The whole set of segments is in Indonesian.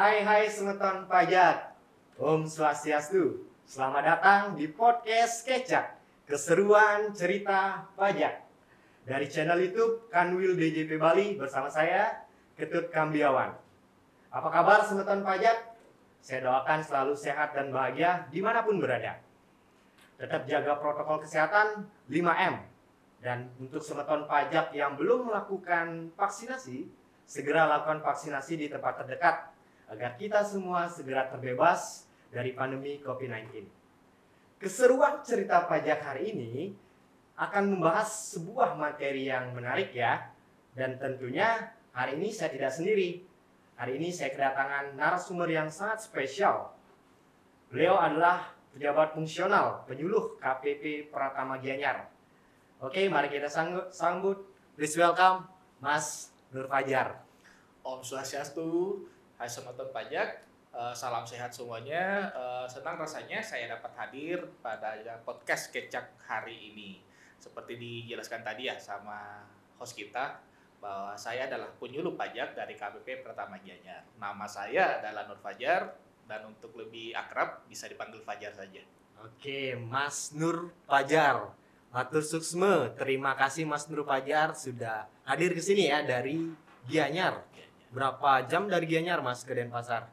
Hai hai semeton pajak. Om Swastiastu. Selamat datang di podcast Kecak Keseruan cerita pajak. Dari channel Youtube Kanwil DJP Bali bersama saya Ketut Kambiawan. Apa kabar semeton pajak? Saya doakan selalu sehat dan bahagia di mana pun berada. Tetap jaga protokol kesehatan 5M Dan untuk semeton pajak yang belum melakukan vaksinasi Segera lakukan vaksinasi di tempat terdekat agar kita semua segera terbebas dari pandemi COVID-19. Keseruan cerita pajak hari ini akan membahas sebuah materi yang menarik ya. Dan tentunya hari ini saya tidak sendiri. Hari ini saya kedatangan narasumber yang sangat spesial. Beliau adalah pejabat fungsional penyuluh KPP Pratama Gianyar. Oke, mari kita sambut. Please welcome Mas Nur Fajar. Om Swastiastu, Hai Semeton Pajak, eh, salam sehat semuanya. Eh, senang rasanya saya dapat hadir pada podcast Kecak hari ini. Seperti dijelaskan tadi ya sama host kita, bahwa saya adalah penyuluh pajak dari KPP Pertama Gianyar. Nama saya adalah Nur Fajar, dan untuk lebih akrab bisa dipanggil Fajar saja. Oke, Mas Nur Fajar. Matur Suksme, terima kasih Mas Nur Fajar sudah hadir ke sini ya dari Gianyar. Berapa jam dari Gianyar Mas ke Denpasar?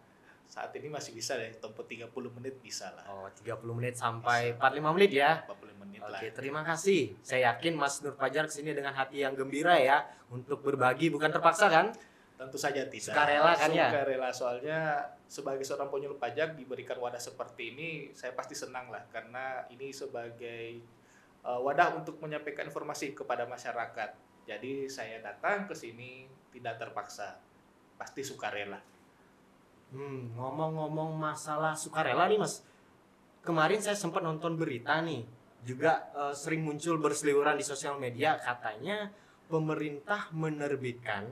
Saat ini masih bisa deh, tempuh 30 menit bisa lah. Oh, 30 menit sampai 45 menit ya. 40 menit lah. Oke, terima kasih. Saya yakin Mas Nur Fajar ke sini dengan hati yang gembira ya untuk berbagi bukan terpaksa kan? Tentu saja tidak. Sukarela kan ya? Sukarela soalnya sebagai seorang penyuluh pajak diberikan wadah seperti ini, saya pasti senang lah karena ini sebagai uh, wadah untuk menyampaikan informasi kepada masyarakat. Jadi saya datang ke sini tidak terpaksa, pasti sukarela. Hmm, ngomong-ngomong masalah sukarela nih Mas. Kemarin saya sempat nonton berita nih, juga eh, sering muncul berseliweran di sosial media katanya pemerintah menerbitkan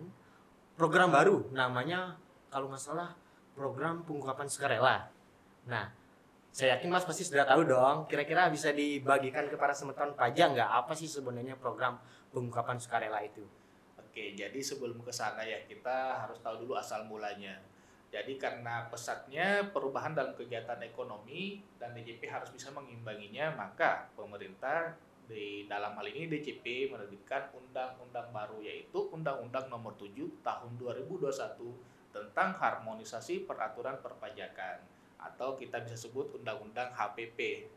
program baru namanya kalau nggak salah program pengungkapan sukarela. Nah, saya yakin Mas pasti sudah tahu dong. Kira-kira bisa dibagikan kepada semeton pajak nggak apa sih sebenarnya program pengungkapan sukarela itu? Oke, jadi sebelum ke sana ya kita harus tahu dulu asal mulanya. Jadi karena pesatnya perubahan dalam kegiatan ekonomi dan DJP harus bisa mengimbanginya, maka pemerintah di dalam hal ini DJP menerbitkan undang-undang baru yaitu Undang-Undang Nomor 7 Tahun 2021 tentang harmonisasi peraturan perpajakan atau kita bisa sebut Undang-Undang HPP.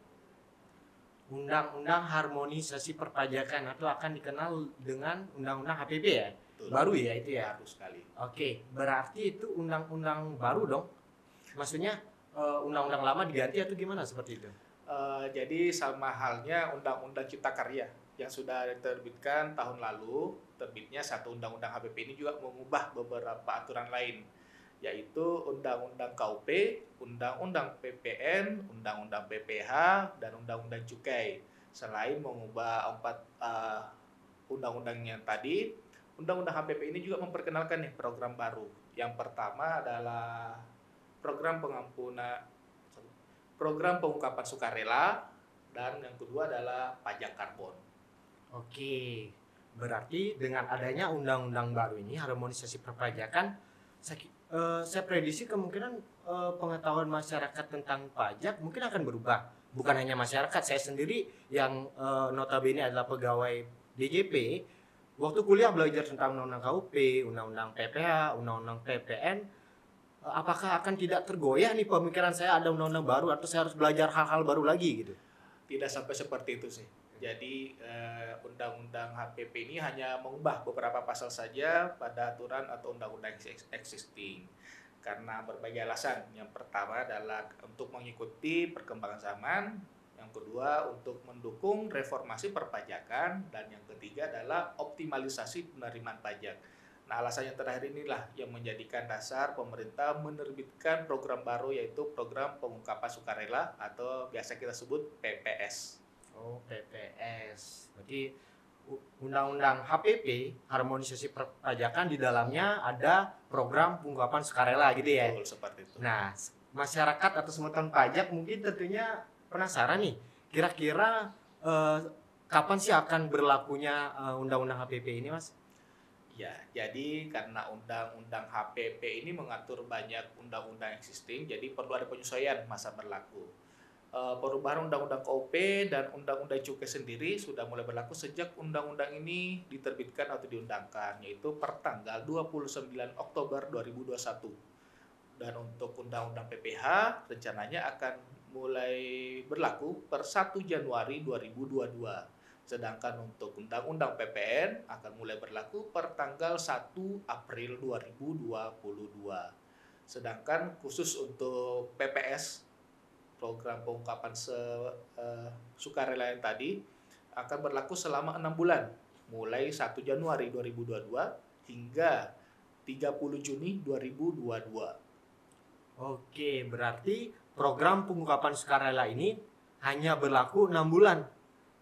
Undang-undang harmonisasi perpajakan atau akan dikenal dengan Undang-Undang HPP ya? Betul. Baru ya itu ya? Baru sekali. Oke, berarti itu undang-undang baru dong? Maksudnya eh, undang-undang lama diganti atau gimana seperti itu? Eh, jadi sama halnya Undang-Undang Cipta Karya yang sudah diterbitkan tahun lalu, terbitnya satu Undang-Undang HPP ini juga mengubah beberapa aturan lain, yaitu Undang-Undang KUP, Undang-Undang PPN, Undang-Undang PPH, dan Undang-Undang Cukai. Selain mengubah empat eh, undang-undang yang tadi, Undang-Undang HPP ini juga memperkenalkan nih program baru. Yang pertama adalah program pengampunan program pengungkapan sukarela dan yang kedua adalah pajak karbon. Oke, berarti dengan adanya undang-undang baru ini harmonisasi perpajakan, eh, saya prediksi kemungkinan eh, pengetahuan masyarakat tentang pajak mungkin akan berubah. Bukan hanya masyarakat, saya sendiri yang eh, notabene adalah pegawai DJP, waktu kuliah belajar tentang undang-undang KUP, undang-undang PPH, undang-undang PPN, apakah akan tidak tergoyah nih pemikiran saya ada undang-undang baru atau saya harus belajar hal-hal baru lagi gitu? Tidak sampai seperti itu sih. Jadi eh, undang-undang HPP ini hanya mengubah beberapa pasal saja pada aturan atau undang-undang ex- existing. Karena berbagai alasan. Yang pertama adalah untuk mengikuti perkembangan zaman, yang kedua untuk mendukung reformasi perpajakan dan yang ketiga adalah optimalisasi penerimaan pajak. Nah, alasan yang terakhir inilah yang menjadikan dasar pemerintah menerbitkan program baru yaitu program pengungkapan sukarela atau biasa kita sebut PPS. Oh, PPS. Berarti u- Undang-Undang HPP, harmonisasi perpajakan di dalamnya ada program pengungkapan sukarela gitu ya. Betul seperti itu. Nah, masyarakat atau semeton pajak mungkin tentunya penasaran nih, kira-kira eh, kapan sih akan berlakunya eh, Undang-Undang HPP ini, Mas? Ya, jadi karena undang-undang HPP ini mengatur banyak undang-undang existing, jadi perlu ada penyesuaian masa berlaku. Eh, perubahan undang-undang KOP dan undang-undang cukai sendiri sudah mulai berlaku sejak undang-undang ini diterbitkan atau diundangkan, yaitu per tanggal 29 Oktober 2021. Dan untuk undang-undang PPH rencananya akan mulai berlaku per 1 Januari 2022. Sedangkan untuk Undang-Undang PPN akan mulai berlaku per tanggal 1 April 2022. Sedangkan khusus untuk PPS program pengungkapan se, uh, sukarela yang tadi akan berlaku selama enam bulan mulai 1 Januari 2022 hingga 30 Juni 2022. Oke, berarti program pengungkapan sukarela ini hanya berlaku enam bulan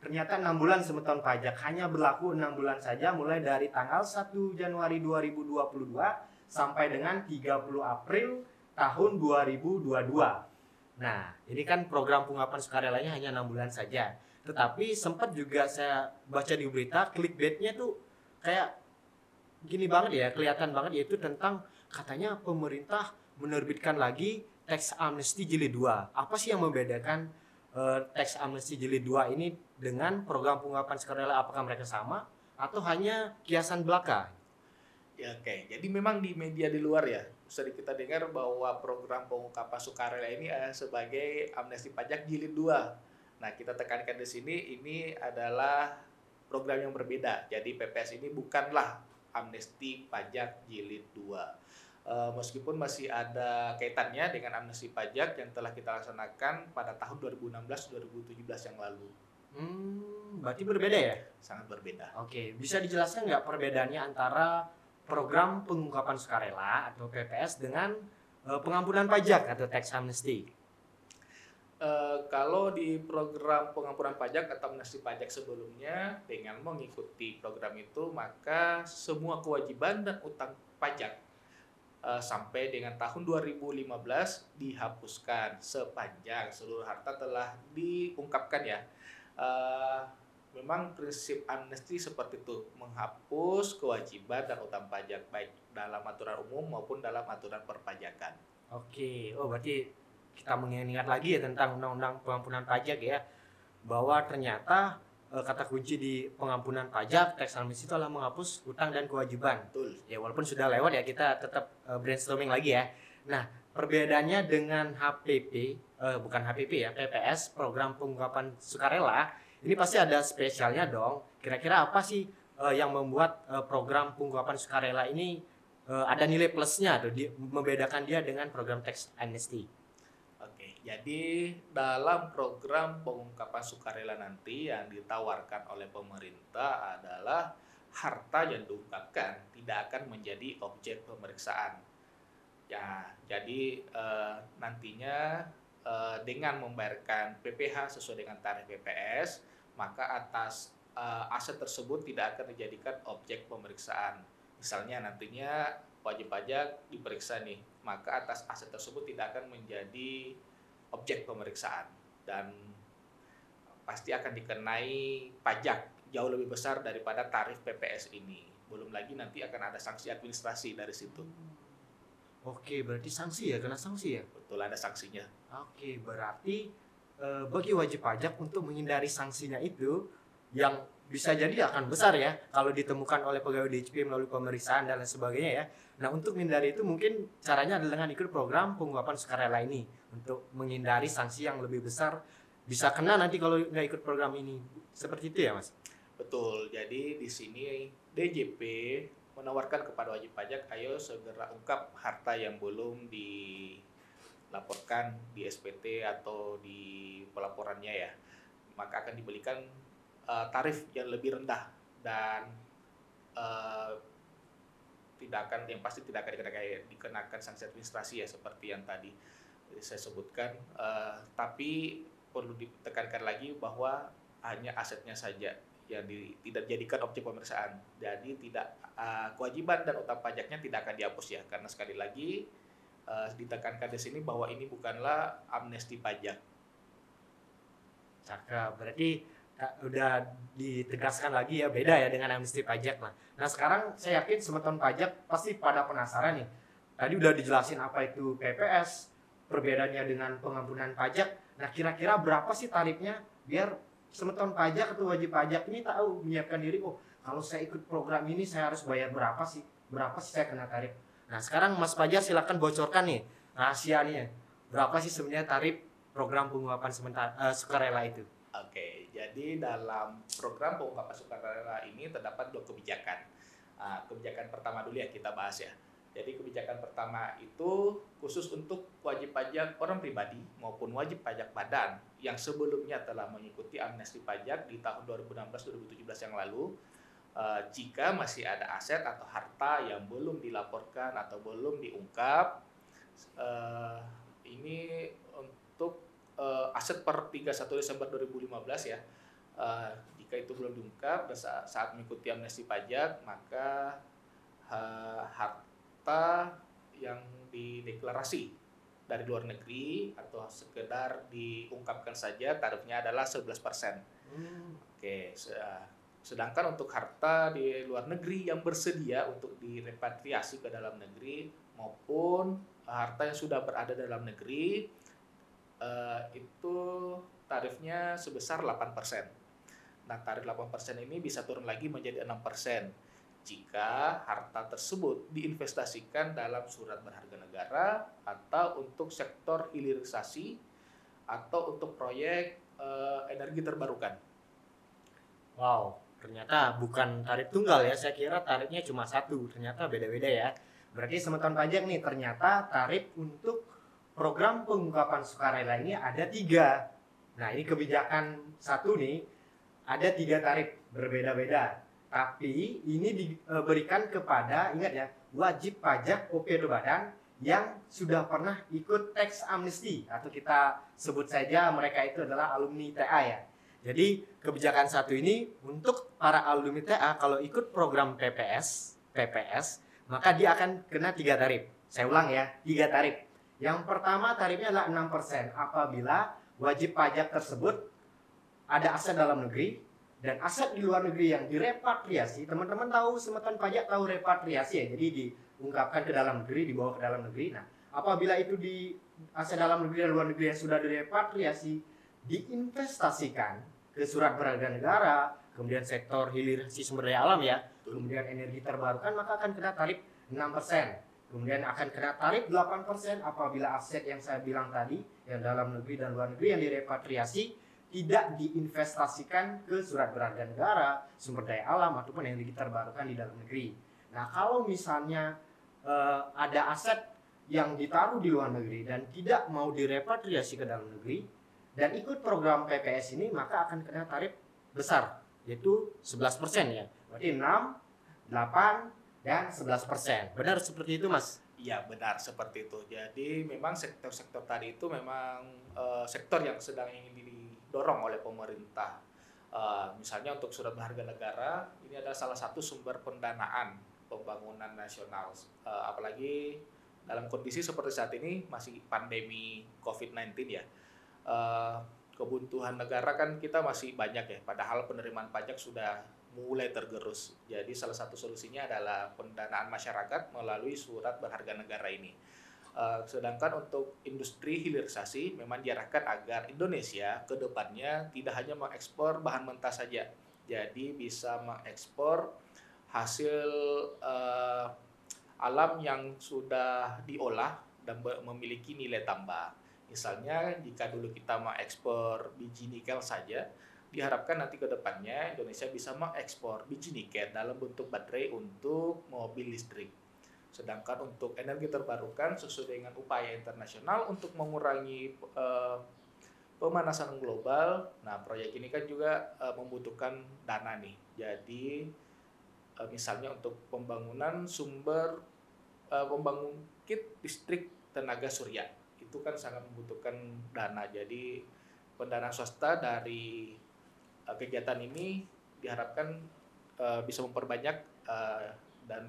Ternyata enam bulan semeton pajak hanya berlaku enam bulan saja mulai dari tanggal 1 Januari 2022 sampai dengan 30 April tahun 2022. Nah, ini kan program pengungkapan sukarelanya hanya enam bulan saja. Tetapi sempat juga saya baca di berita clickbaitnya tuh kayak gini banget ya, kelihatan banget yaitu tentang katanya pemerintah menerbitkan lagi teks amnesti jilid 2. Apa sih yang membedakan uh, teks amnesti jilid 2 ini dengan program pengungkapan sukarela apakah mereka sama atau hanya kiasan belaka? Ya oke, okay. jadi memang di media di luar ya sering kita dengar bahwa program pengungkapan sukarela ini uh, sebagai amnesti pajak jilid 2. Nah, kita tekankan di sini ini adalah program yang berbeda. Jadi PPS ini bukanlah amnesti pajak jilid 2 uh, meskipun masih ada kaitannya dengan amnesti pajak yang telah kita laksanakan pada tahun 2016-2017 yang lalu. Hmm, berarti berbeda ya? Sangat berbeda. Oke, bisa dijelaskan nggak perbedaannya antara program pengungkapan sukarela atau PPS dengan uh, pengampunan pajak atau tax amnesty? Uh, kalau di program pengampunan pajak atau amnesti pajak sebelumnya dengan mengikuti program itu maka semua kewajiban dan utang pajak uh, sampai dengan tahun 2015 dihapuskan sepanjang seluruh harta telah diungkapkan ya. Uh, memang prinsip amnesti seperti itu menghapus kewajiban dan utang pajak baik dalam aturan umum maupun dalam aturan perpajakan. Oke, oh berarti kita mengingat lagi ya tentang undang-undang pengampunan pajak ya bahwa ternyata uh, kata kunci di pengampunan pajak tax amnesty itu adalah menghapus utang dan kewajiban. Betul. Ya walaupun sudah lewat ya kita tetap uh, brainstorming lagi ya. Nah perbedaannya dengan HPP eh, bukan HPP ya PPS program pengungkapan sukarela ini pasti ada spesialnya dong. Kira-kira apa sih uh, yang membuat uh, program pengungkapan sukarela ini uh, ada nilai plusnya atau di, membedakan dia dengan program tax amnesty? Jadi dalam program pengungkapan sukarela nanti yang ditawarkan oleh pemerintah adalah harta yang diungkapkan tidak akan menjadi objek pemeriksaan. Ya, jadi nantinya dengan membayarkan PPH sesuai dengan tarif PPS, maka atas eh, aset tersebut tidak akan dijadikan objek pemeriksaan. Misalnya nantinya wajib pajak diperiksa nih, maka atas aset tersebut tidak akan menjadi objek pemeriksaan dan pasti akan dikenai pajak jauh lebih besar daripada tarif PPS ini. Belum lagi nanti akan ada sanksi administrasi dari situ. Oke, berarti sanksi ya, kena sanksi ya? Betul, ada sanksinya. Oke, berarti e, bagi wajib pajak untuk menghindari sanksinya itu yang bisa jadi akan besar ya kalau ditemukan oleh pegawai DJP melalui pemeriksaan dan lain sebagainya ya. Nah untuk menghindari itu mungkin caranya adalah dengan ikut program pengungkapan sukarela ini untuk menghindari sanksi yang lebih besar bisa kena nanti kalau nggak ikut program ini seperti itu ya mas. Betul. Jadi di sini DJP menawarkan kepada wajib pajak ayo segera ungkap harta yang belum dilaporkan di SPT atau di pelaporannya ya maka akan diberikan uh, tarif yang lebih rendah dan uh, tidak akan yang pasti tidak akan dikenakan, dikenakan sanksi administrasi ya seperti yang tadi saya sebutkan. Uh, tapi perlu ditekankan lagi bahwa hanya asetnya saja yang di, tidak dijadikan objek pemeriksaan. Jadi tidak uh, kewajiban dan utang pajaknya tidak akan dihapus ya karena sekali lagi uh, ditekankan di sini bahwa ini bukanlah amnesti pajak cakep berarti ka- udah ditegaskan lagi ya beda ya dengan amnesti pajak lah. Nah sekarang saya yakin semeton pajak pasti pada penasaran nih. Tadi udah dijelasin apa itu PPS, perbedaannya dengan pengampunan pajak. Nah kira-kira berapa sih tarifnya biar semeton pajak atau wajib pajak ini tahu menyiapkan diri. Oh kalau saya ikut program ini saya harus bayar berapa sih? Berapa sih saya kena tarif? Nah sekarang Mas Fajar silakan bocorkan nih rahasianya. Berapa sih sebenarnya tarif program pengungkapan sementara eh, sukarela itu? Oke, jadi dalam program pengungkapan sukarela ini terdapat dua kebijakan. Ah, kebijakan pertama dulu ya kita bahas ya. Jadi kebijakan pertama itu khusus untuk wajib pajak orang pribadi maupun wajib pajak badan yang sebelumnya telah mengikuti amnesti pajak di tahun 2016-2017 yang lalu. Eh, jika masih ada aset atau harta yang belum dilaporkan atau belum diungkap, eh, ini untuk eh, aset per 31 Desember 2015 ya. Eh, jika itu belum diungkap dan saat, saat mengikuti amnesti pajak, maka eh, harta yang dideklarasi dari luar negeri atau sekedar diungkapkan saja tarifnya adalah 11%. Oke, se- sedangkan untuk harta di luar negeri yang bersedia untuk direpatriasi ke dalam negeri maupun harta yang sudah berada dalam negeri eh, itu tarifnya sebesar 8%. Nah, tarif 8% ini bisa turun lagi menjadi 6% jika harta tersebut diinvestasikan dalam surat berharga negara atau untuk sektor hilirisasi atau untuk proyek eh, energi terbarukan. Wow, ternyata bukan tarif tunggal ya. Saya kira tarifnya cuma satu. Ternyata beda-beda ya. Berarti semeton pajak nih ternyata tarif untuk program pengungkapan sukarela ini ada tiga. Nah ini kebijakan satu nih ada tiga tarif berbeda-beda. Tapi ini diberikan kepada ingat ya wajib pajak OP badan yang sudah pernah ikut tax amnesty atau kita sebut saja mereka itu adalah alumni TA ya. Jadi kebijakan satu ini untuk para alumni TA kalau ikut program PPS, PPS, maka dia akan kena tiga tarif. Saya ulang ya, tiga tarif. Yang pertama tarifnya adalah 6% apabila wajib pajak tersebut ada aset dalam negeri dan aset di luar negeri yang direpatriasi. Teman-teman tahu semeton pajak tahu repatriasi ya. Jadi diungkapkan ke dalam negeri, dibawa ke dalam negeri. Nah, apabila itu di aset dalam negeri dan luar negeri yang sudah direpatriasi diinvestasikan ke surat berharga negara, kemudian sektor hilirisasi sumber daya alam ya, kemudian energi terbarukan maka akan kena tarif 6%. Kemudian akan kena tarif 8% apabila aset yang saya bilang tadi yang dalam negeri dan luar negeri yang direpatriasi tidak diinvestasikan ke surat berharga negara, sumber daya alam ataupun energi terbarukan di dalam negeri. Nah, kalau misalnya eh, ada aset yang ditaruh di luar negeri dan tidak mau direpatriasi ke dalam negeri dan ikut program PPS ini maka akan kena tarif besar yaitu 11% ya. Berarti 6, 8 dan 11%. Benar seperti itu, Mas? Iya benar seperti itu. Jadi memang sektor-sektor tadi itu memang eh, sektor yang sedang ingin didorong oleh pemerintah. Eh, misalnya untuk surat berharga negara ini adalah salah satu sumber pendanaan pembangunan nasional. Eh, apalagi dalam kondisi seperti saat ini masih pandemi COVID-19 ya. Eh, kebutuhan negara kan kita masih banyak ya. Padahal penerimaan pajak sudah mulai tergerus. Jadi salah satu solusinya adalah pendanaan masyarakat melalui surat berharga negara ini. Eh, sedangkan untuk industri hilirisasi memang diarahkan agar Indonesia ke depannya tidak hanya mengekspor bahan mentah saja, jadi bisa mengekspor hasil eh, alam yang sudah diolah dan memiliki nilai tambah. Misalnya jika dulu kita mengekspor biji nikel saja, diharapkan nanti ke depannya Indonesia bisa mengekspor biji nikel dalam bentuk baterai untuk mobil listrik. Sedangkan untuk energi terbarukan sesuai dengan upaya internasional untuk mengurangi eh, pemanasan global, nah proyek ini kan juga eh, membutuhkan dana nih. Jadi eh, misalnya untuk pembangunan sumber eh, pembangkit listrik tenaga surya itu kan sangat membutuhkan dana. Jadi pendanaan swasta dari eh, kegiatan ini diharapkan eh, bisa memperbanyak eh, dan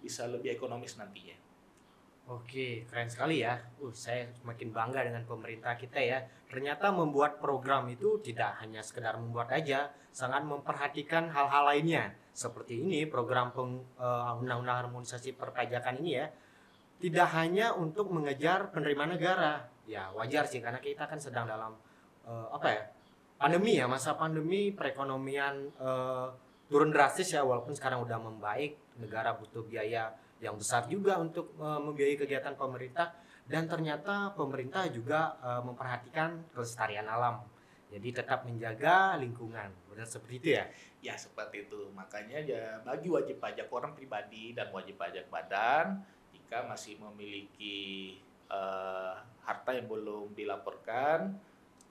bisa lebih ekonomis nantinya. Oke, keren sekali ya. Uh, saya semakin bangga dengan pemerintah kita ya. Ternyata membuat program itu tidak hanya sekedar membuat aja, sangat memperhatikan hal-hal lainnya. Seperti ini program uh, undang-undang harmonisasi perpajakan ini ya. Tidak hanya untuk mengejar penerimaan negara. Ya, wajar sih karena kita kan sedang dalam uh, apa ya? Pandemi ya, masa pandemi perekonomian uh, turun drastis ya walaupun sekarang udah membaik, negara butuh biaya yang besar juga untuk uh, membiayai kegiatan pemerintah dan ternyata pemerintah juga uh, memperhatikan kelestarian alam. Jadi tetap menjaga lingkungan. Benar seperti itu ya? Ya seperti itu. Makanya ya bagi wajib pajak orang pribadi dan wajib pajak badan jika masih memiliki uh, harta yang belum dilaporkan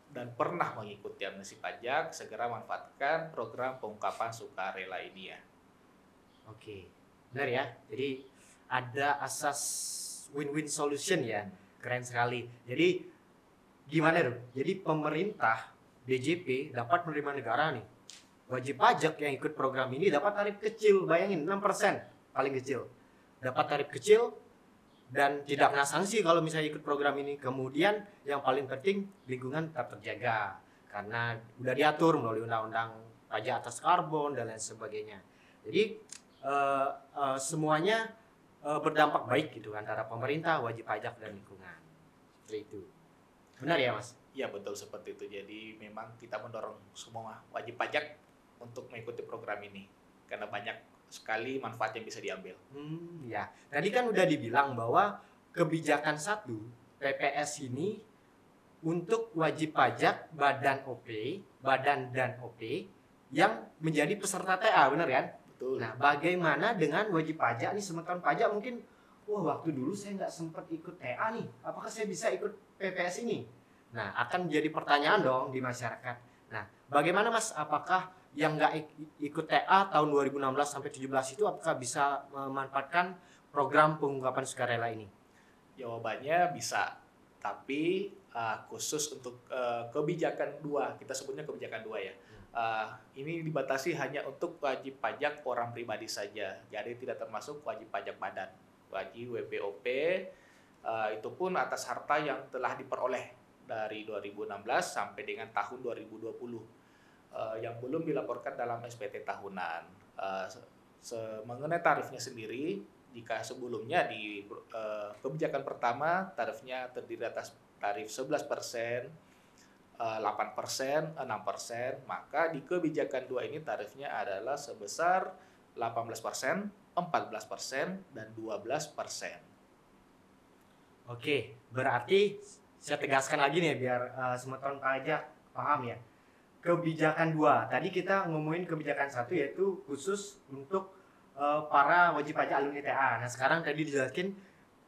dan pernah mengikuti amnesti pajak, segera manfaatkan program pengungkapan sukarela ini ya. Oke, benar ya. Jadi ada asas win-win solution ya. Keren sekali. Jadi gimana tuh jadi pemerintah DJP dapat menerima negara nih. Wajib pajak yang ikut program ini dapat tarif kecil bayangin 6% paling kecil. Dapat tarif kecil dan tidak kena sanksi kalau misalnya ikut program ini kemudian yang paling penting lingkungan tetap terjaga karena udah diatur melalui undang-undang pajak atas karbon dan lain sebagainya jadi uh, uh, semuanya uh, berdampak baik gitu antara pemerintah, wajib pajak dan lingkungan. Seperti itu. Benar ya, Mas? Iya, betul seperti itu. Jadi memang kita mendorong semua wajib pajak untuk mengikuti program ini karena banyak sekali manfaat yang bisa diambil. Hmm, ya. Tadi kan udah dibilang bahwa kebijakan satu PPS ini untuk wajib pajak badan OP, badan dan OP yang menjadi peserta TA, benar kan? Betul. Nah, bagaimana dengan wajib pajak nih semeton pajak mungkin wah waktu dulu saya nggak sempat ikut TA nih, apakah saya bisa ikut PPS ini? Nah, akan jadi pertanyaan dong di masyarakat. Nah, bagaimana Mas? Apakah yang nggak ikut TA tahun 2016 sampai 17 itu apakah bisa memanfaatkan program pengungkapan sukarela ini? Jawabannya bisa, tapi uh, khusus untuk uh, kebijakan dua, kita sebutnya kebijakan dua ya uh, ini dibatasi hanya untuk wajib pajak orang pribadi saja. Jadi tidak termasuk wajib pajak badan. Wajib WPOP uh, itu pun atas harta yang telah diperoleh dari 2016 sampai dengan tahun 2020 uh, yang belum dilaporkan dalam SPT tahunan. Uh, mengenai tarifnya sendiri, jika sebelumnya di uh, kebijakan pertama tarifnya terdiri atas tarif 11 persen 8 persen, 6 persen, maka di kebijakan dua ini tarifnya adalah sebesar 18 persen, 14 persen, dan 12 persen. Oke, berarti saya tegaskan lagi nih biar uh, semeton pajak paham ya. Kebijakan dua, tadi kita ngomongin kebijakan satu yaitu khusus untuk uh, para wajib pajak alumni TA. Nah sekarang tadi dijelaskan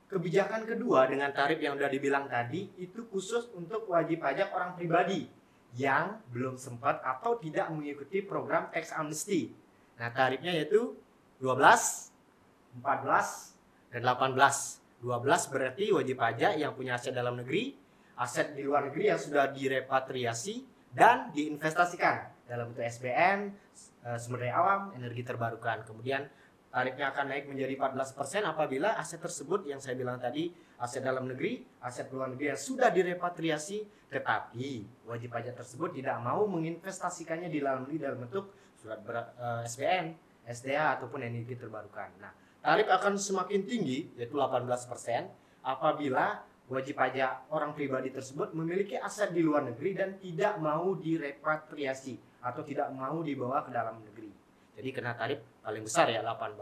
Kebijakan kedua dengan tarif yang sudah dibilang tadi itu khusus untuk wajib pajak orang pribadi yang belum sempat atau tidak mengikuti program tax amnesty. Nah, tarifnya yaitu 12, 14, dan 18. 12 berarti wajib pajak yang punya aset dalam negeri, aset di luar negeri yang sudah direpatriasi dan diinvestasikan dalam bentuk SBN, eh, sumber daya alam, energi terbarukan. Kemudian tarifnya akan naik menjadi 14% apabila aset tersebut yang saya bilang tadi aset dalam negeri, aset luar negeri yang sudah direpatriasi tetapi wajib pajak tersebut tidak mau menginvestasikannya di dalam negeri dalam bentuk surat ber, uh, eh, SBN, SDA ataupun energi terbarukan. Nah, tarif akan semakin tinggi yaitu 18% apabila wajib pajak orang pribadi tersebut memiliki aset di luar negeri dan tidak mau direpatriasi atau tidak mau dibawa ke dalam negeri. Jadi kena tarif paling besar ya 18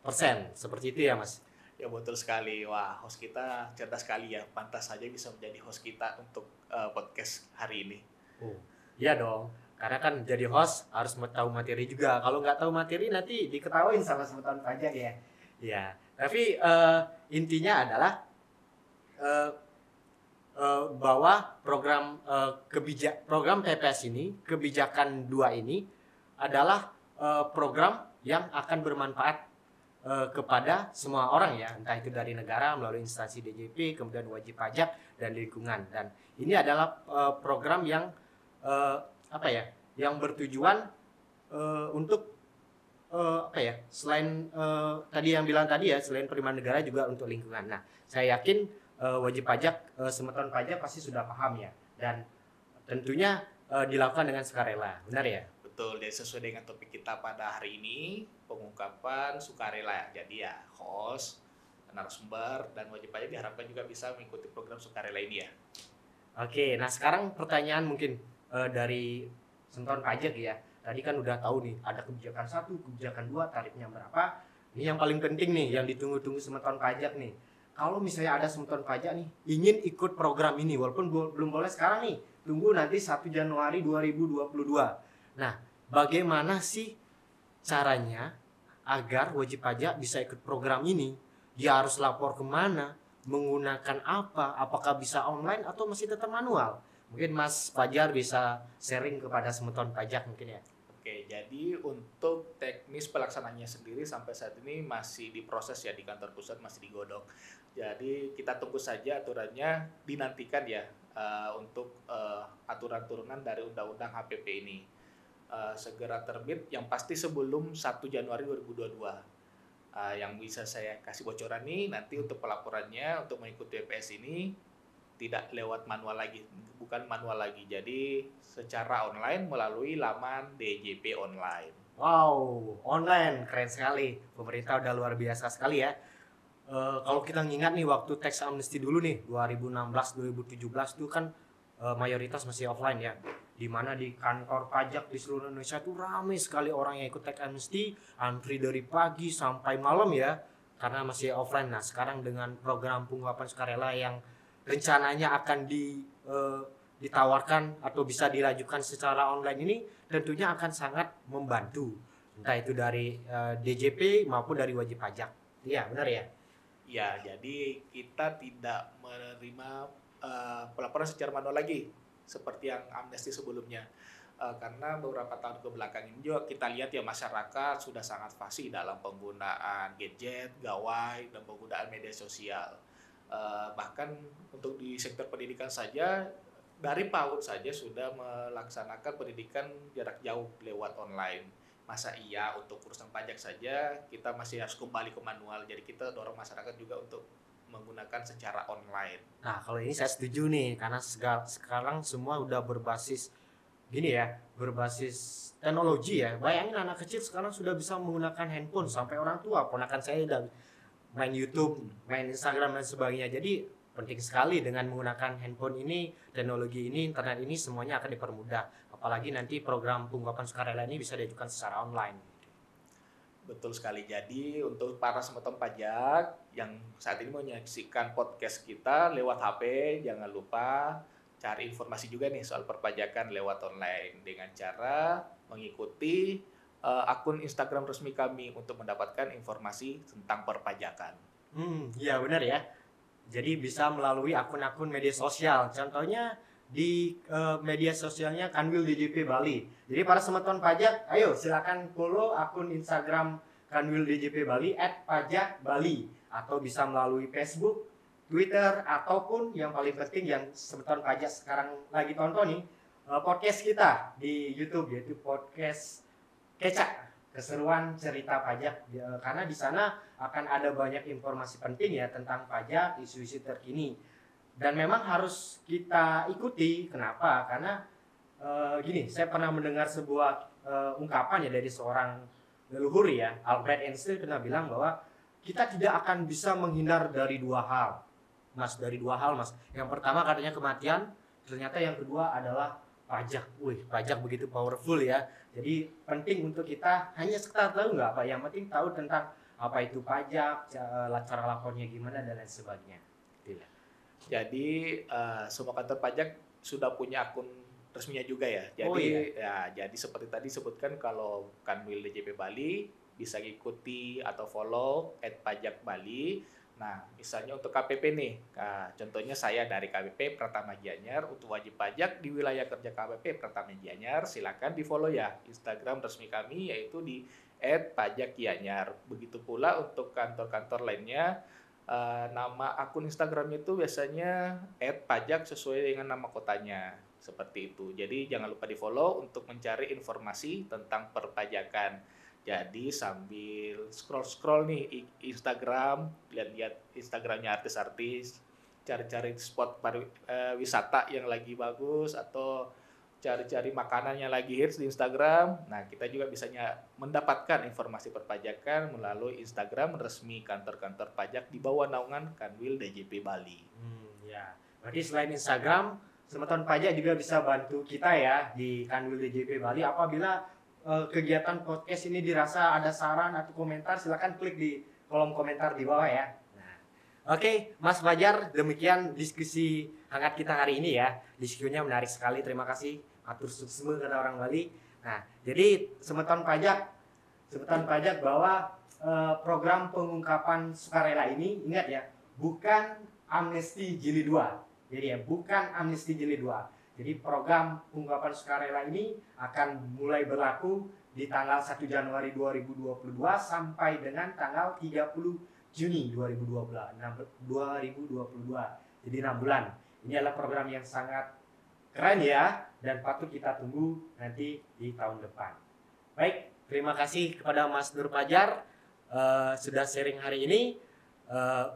persen. Seperti itu ya mas? Ya betul sekali. Wah host kita cerdas sekali ya. Pantas saja bisa menjadi host kita untuk uh, podcast hari ini. Oh, iya dong. Karena kan jadi host harus tahu materi juga. Kalau nggak tahu materi nanti diketawain sama sebutan pajak ya. Ya. Tapi uh, intinya adalah uh, uh, bahwa program uh, kebijak program PPS ini kebijakan dua ini adalah uh, program yang akan bermanfaat uh, kepada semua orang ya, entah itu dari negara melalui instansi DJP, kemudian wajib pajak dan lingkungan. Dan ini adalah uh, program yang uh, apa ya, yang bertujuan uh, untuk eh, apa ya selain eh, tadi yang bilang tadi ya selain penerimaan negara juga untuk lingkungan. Nah saya yakin eh, wajib pajak eh, semeton pajak pasti sudah paham ya dan tentunya eh, dilakukan dengan sukarela, benar ya? Betul, dan sesuai dengan topik kita pada hari ini, pengungkapan sukarela. Jadi ya, host, narasumber, dan wajib pajak diharapkan juga bisa mengikuti program sukarela ini ya. Oke, nah sekarang pertanyaan mungkin eh, dari sentuhan pajak ya. Tadi kan udah tahu nih ada kebijakan satu, kebijakan dua, tarifnya berapa. Ini yang paling penting nih, yang ditunggu-tunggu semeton pajak nih. Kalau misalnya ada semeton pajak nih, ingin ikut program ini, walaupun belum boleh sekarang nih, tunggu nanti 1 Januari 2022. Nah, bagaimana sih caranya agar wajib pajak bisa ikut program ini? Dia harus lapor ke mana? Menggunakan apa? Apakah bisa online atau masih tetap manual? Mungkin Mas Fajar bisa sharing kepada semeton pajak mungkin ya. Oke, jadi untuk teknis pelaksananya sendiri sampai saat ini masih diproses ya di kantor pusat masih digodok. Jadi kita tunggu saja aturannya dinantikan ya eh, untuk eh, aturan turunan dari undang-undang HPP ini Eh, segera terbit yang pasti sebelum 1 Januari 2022. Eh, yang bisa saya kasih bocoran nih nanti untuk pelaporannya untuk mengikuti DPS ini tidak lewat manual lagi, bukan manual lagi. Jadi secara online melalui laman DJP online. Wow, online keren sekali. Pemerintah udah luar biasa sekali ya. Eh, kalau kita ngingat nih waktu tax amnesty dulu nih 2016 2017 tuh kan eh, mayoritas masih offline ya. Di mana di kantor pajak di seluruh Indonesia tuh ramai sekali orang yang ikut tax amnesty, antri dari pagi sampai malam ya karena masih offline. Nah, sekarang dengan program pengungkapan sukarela yang rencananya akan di eh, ditawarkan atau bisa dilajukan secara online ini tentunya akan sangat membantu entah itu dari eh, DJP maupun dari wajib pajak. Iya, benar ya? Ya, jadi kita tidak menerima eh, pelaporan secara manual lagi seperti yang amnesti sebelumnya. Eh, karena beberapa tahun ke belakang ini juga kita lihat ya masyarakat sudah sangat fasih dalam penggunaan gadget, gawai, dan penggunaan media sosial. Eh, bahkan untuk di sektor pendidikan saja dari PAUD saja sudah melaksanakan pendidikan jarak jauh lewat online. Masa iya untuk urusan pajak saja kita masih harus kembali ke manual. Jadi kita dorong masyarakat juga untuk menggunakan secara online. Nah, kalau ini saya setuju nih karena sega- sekarang semua udah berbasis gini ya, berbasis teknologi ya. Bayangin anak kecil sekarang sudah bisa menggunakan handphone sampai orang tua. Ponakan saya udah main YouTube, main Instagram dan sebagainya. Jadi penting sekali dengan menggunakan handphone ini, teknologi ini, internet ini semuanya akan dipermudah. Apalagi nanti program pengungkapan sukarela ini bisa diajukan secara online. Betul sekali. Jadi untuk para semeton pajak yang saat ini menyaksikan podcast kita lewat HP, jangan lupa cari informasi juga nih soal perpajakan lewat online dengan cara mengikuti eh, akun Instagram resmi kami untuk mendapatkan informasi tentang perpajakan. Hmm, iya benar ya. Jadi bisa melalui akun-akun media sosial. Contohnya di eh, media sosialnya Kanwil DJP Bali. Jadi para semeton pajak, ayo silakan follow akun Instagram Kanwil DJP Bali @pajak Bali atau bisa melalui Facebook, Twitter ataupun yang paling penting yang semeton pajak sekarang lagi tonton nih eh, podcast kita di YouTube yaitu podcast Kecak. Keseruan cerita pajak. Ya, karena di sana akan ada banyak informasi penting ya tentang pajak isu-isu terkini. Dan memang harus kita ikuti. Kenapa? Karena eh, gini saya pernah mendengar sebuah eh, ungkapan ya dari seorang leluhur ya Albert Einstein pernah bilang bahwa kita tidak akan bisa menghindar dari dua hal. Mas dari dua hal mas. Yang pertama katanya kematian ternyata yang kedua adalah pajak wih pajak begitu powerful ya jadi penting untuk kita hanya sekedar tahu nggak apa yang penting tahu tentang apa itu pajak ca- cara lapornya gimana dan lain sebagainya Gitu ya. Jadi eh, semua kantor pajak sudah punya akun resminya juga ya. Jadi Oh, iya. ya jadi seperti tadi sebutkan kalau Kanwil DJP Bali bisa ikuti atau follow @pajak Bali. Nah, misalnya untuk KPP nih, nah, contohnya saya dari KPP Pratama Gianyar untuk wajib pajak di wilayah kerja KPP Pratama Gianyar, silakan di follow ya Instagram resmi kami yaitu di @pajakgianyar. Begitu pula untuk kantor-kantor lainnya eh, nama akun Instagramnya itu biasanya @pajak sesuai dengan nama kotanya seperti itu. Jadi jangan lupa di follow untuk mencari informasi tentang perpajakan. Jadi sambil scroll-scroll nih Instagram, lihat-lihat Instagramnya artis-artis, cari-cari spot pari- eh, yang lagi bagus atau cari-cari makanan yang lagi hits di Instagram. Nah, kita juga bisanya mendapatkan informasi perpajakan melalui Instagram resmi kantor-kantor pajak di bawah naungan Kanwil DJP Bali. Hmm, ya. Berarti selain Instagram, Semeton Pajak juga bisa bantu kita ya di Kanwil DJP Bali. Apabila eh, kegiatan podcast ini dirasa ada saran atau komentar, silakan klik di kolom komentar di bawah ya. Nah, Oke, Mas Fajar, demikian diskusi hangat kita hari ini ya. Diskusinya menarik sekali. Terima kasih. Atur suksma kata orang Bali. Nah, jadi Semeton Pajak, Semeton Pajak bahwa eh, program pengungkapan sukarela ini ingat ya, bukan amnesti jilid 2. Jadi ya, bukan amnesti jilid 2. Jadi program pengungkapan sukarela ini akan mulai berlaku di tanggal 1 Januari 2022 sampai dengan tanggal 30 Juni 2022. 2022. Jadi 6 bulan. Ini adalah program yang sangat keren ya dan patut kita tunggu nanti di tahun depan. Baik, terima kasih kepada Mas Nur Pajar eh, sudah sharing hari ini. Eh,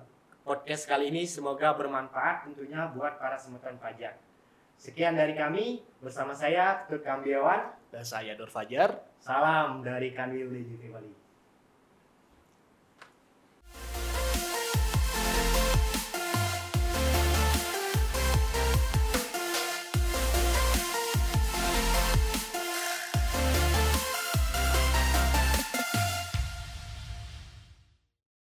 podcast kali ini semoga bermanfaat tentunya buat para semeton pajak. Sekian dari kami bersama saya Ketut Kambiawan. Dan saya Nur Fajar. Salam dari Kanwil DJP Bali.